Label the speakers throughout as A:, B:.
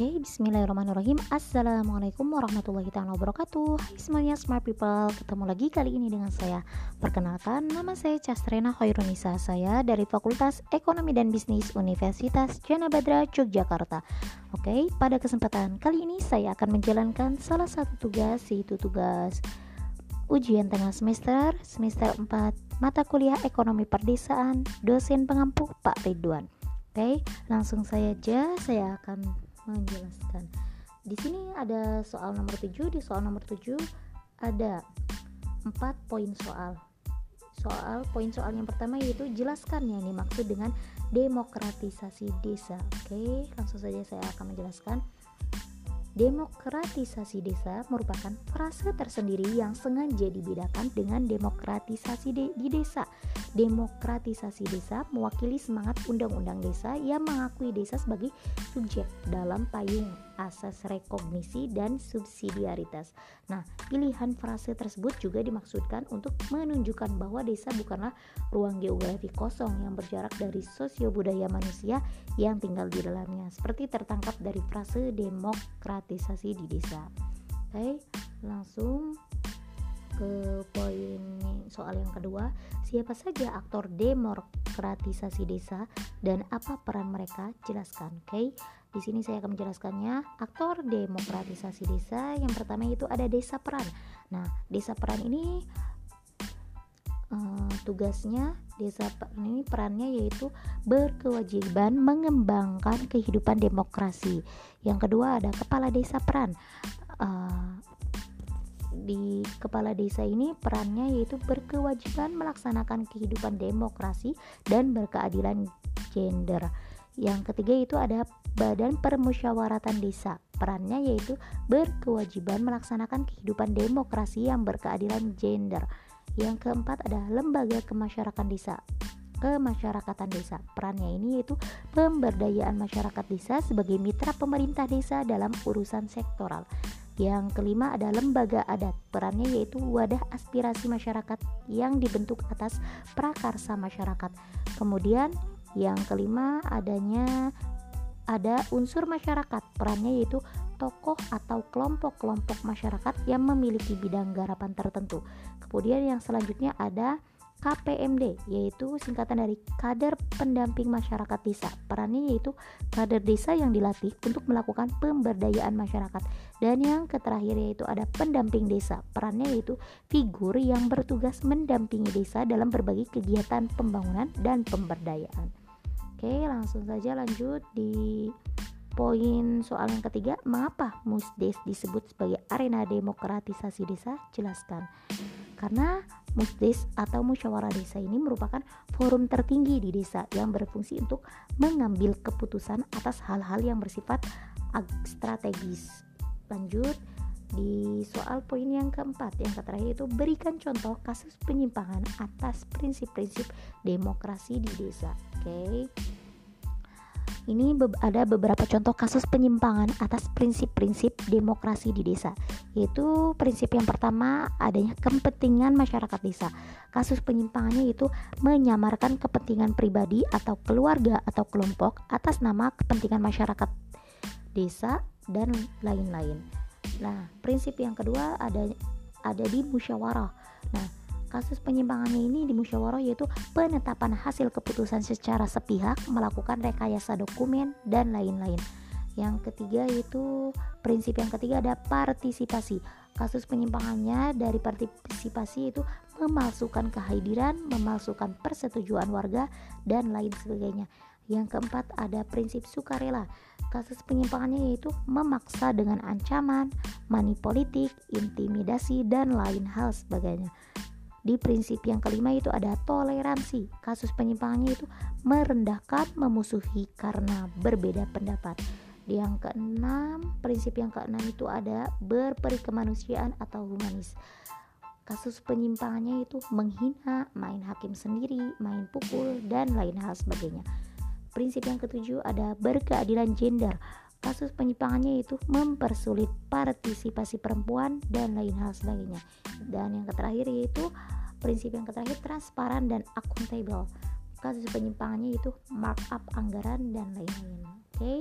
A: Oke, bismillahirrahmanirrahim. Assalamualaikum warahmatullahi wabarakatuh. Hai semuanya smart people. Ketemu lagi kali ini dengan saya. Perkenalkan, nama saya Castrena Khairunisa Saya dari Fakultas Ekonomi dan Bisnis Universitas Jana Badra, Yogyakarta. Oke, pada kesempatan kali ini Saya akan menjalankan salah satu tugas Yaitu tugas ujian tengah semester Semester 4 Mata Kuliah Ekonomi Perdesaan Dosen pengampu Pak Ridwan. Oke, langsung saya aja saya akan menjelaskan. Di sini ada soal nomor 7, di soal nomor 7 ada 4 poin soal. Soal poin soal yang pertama yaitu jelaskan yang dimaksud dengan demokratisasi desa. Oke, langsung saja saya akan menjelaskan. Demokratisasi desa merupakan frase tersendiri yang sengaja dibedakan dengan demokratisasi de di desa. Demokratisasi desa mewakili semangat undang-undang desa yang mengakui desa sebagai subjek dalam payung asas rekognisi dan subsidiaritas. Nah, pilihan frase tersebut juga dimaksudkan untuk menunjukkan bahwa desa bukanlah ruang geografi kosong yang berjarak dari sosio budaya manusia yang tinggal di dalamnya, seperti tertangkap dari frase demokratisasi di desa. Oke, langsung ke poin soal yang kedua, siapa saja aktor demokratisasi desa dan apa peran mereka? Jelaskan. Oke. Okay? Di sini saya akan menjelaskannya. Aktor demokratisasi desa yang pertama itu ada desa peran. Nah, desa peran ini uh, tugasnya desa peran ini perannya yaitu berkewajiban mengembangkan kehidupan demokrasi. Yang kedua ada kepala desa peran. Uh, di kepala desa ini perannya yaitu berkewajiban melaksanakan kehidupan demokrasi dan berkeadilan gender. Yang ketiga itu ada Badan Permusyawaratan Desa. Perannya yaitu berkewajiban melaksanakan kehidupan demokrasi yang berkeadilan gender. Yang keempat ada Lembaga Kemasyarakatan Desa kemasyarakatan desa. Perannya ini yaitu pemberdayaan masyarakat desa sebagai mitra pemerintah desa dalam urusan sektoral. Yang kelima ada lembaga adat. Perannya yaitu wadah aspirasi masyarakat yang dibentuk atas prakarsa masyarakat. Kemudian yang kelima adanya ada unsur masyarakat. Perannya yaitu tokoh atau kelompok-kelompok masyarakat yang memiliki bidang garapan tertentu. Kemudian yang selanjutnya ada KPMD yaitu singkatan dari kader pendamping masyarakat desa. Perannya yaitu kader desa yang dilatih untuk melakukan pemberdayaan masyarakat. Dan yang terakhir yaitu ada pendamping desa. Perannya yaitu figur yang bertugas mendampingi desa dalam berbagai kegiatan pembangunan dan pemberdayaan. Oke, langsung saja lanjut di poin soal yang ketiga, mengapa Musdes disebut sebagai arena demokratisasi desa? Jelaskan. Karena Musdes atau musyawarah desa ini merupakan forum tertinggi di desa yang berfungsi untuk mengambil keputusan atas hal-hal yang bersifat strategis. Lanjut di soal poin yang keempat yang terakhir itu berikan contoh kasus penyimpangan atas prinsip-prinsip demokrasi di desa. Oke. Okay ini be ada beberapa contoh kasus penyimpangan atas prinsip-prinsip demokrasi di desa yaitu prinsip yang pertama adanya kepentingan masyarakat desa kasus penyimpangannya itu menyamarkan kepentingan pribadi atau keluarga atau kelompok atas nama kepentingan masyarakat desa dan lain-lain nah prinsip yang kedua ada ada di musyawarah nah Kasus penyimpangannya ini di musyawarah yaitu penetapan hasil keputusan secara sepihak, melakukan rekayasa dokumen, dan lain-lain. Yang ketiga yaitu prinsip yang ketiga ada partisipasi. Kasus penyimpangannya dari partisipasi itu memalsukan kehadiran, memalsukan persetujuan warga, dan lain sebagainya. Yang keempat ada prinsip sukarela. Kasus penyimpangannya yaitu memaksa dengan ancaman, money politik, intimidasi, dan lain hal sebagainya. Di prinsip yang kelima itu ada toleransi. Kasus penyimpangannya itu merendahkan, memusuhi karena berbeda pendapat. Yang keenam, prinsip yang keenam itu ada berperi kemanusiaan atau humanis. Kasus penyimpangannya itu menghina, main hakim sendiri, main pukul, dan lain hal sebagainya. Prinsip yang ketujuh ada berkeadilan gender. Kasus penyimpangannya itu mempersulit partisipasi perempuan dan lain hal sebagainya. Dan yang terakhir yaitu prinsip yang terakhir transparan dan akuntabel. Kasus penyimpangannya itu markup anggaran dan lain-lain. Oke. Okay?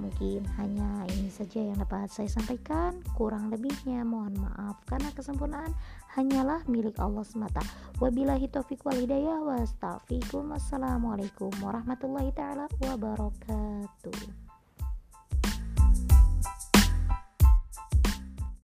A: Mungkin hanya ini saja yang dapat saya sampaikan. Kurang lebihnya mohon maaf karena kesempurnaan hanyalah milik Allah semata. Wabillahi taufiq wal hidayah wa Wassalamualaikum warahmatullahi taala wabarakatuh.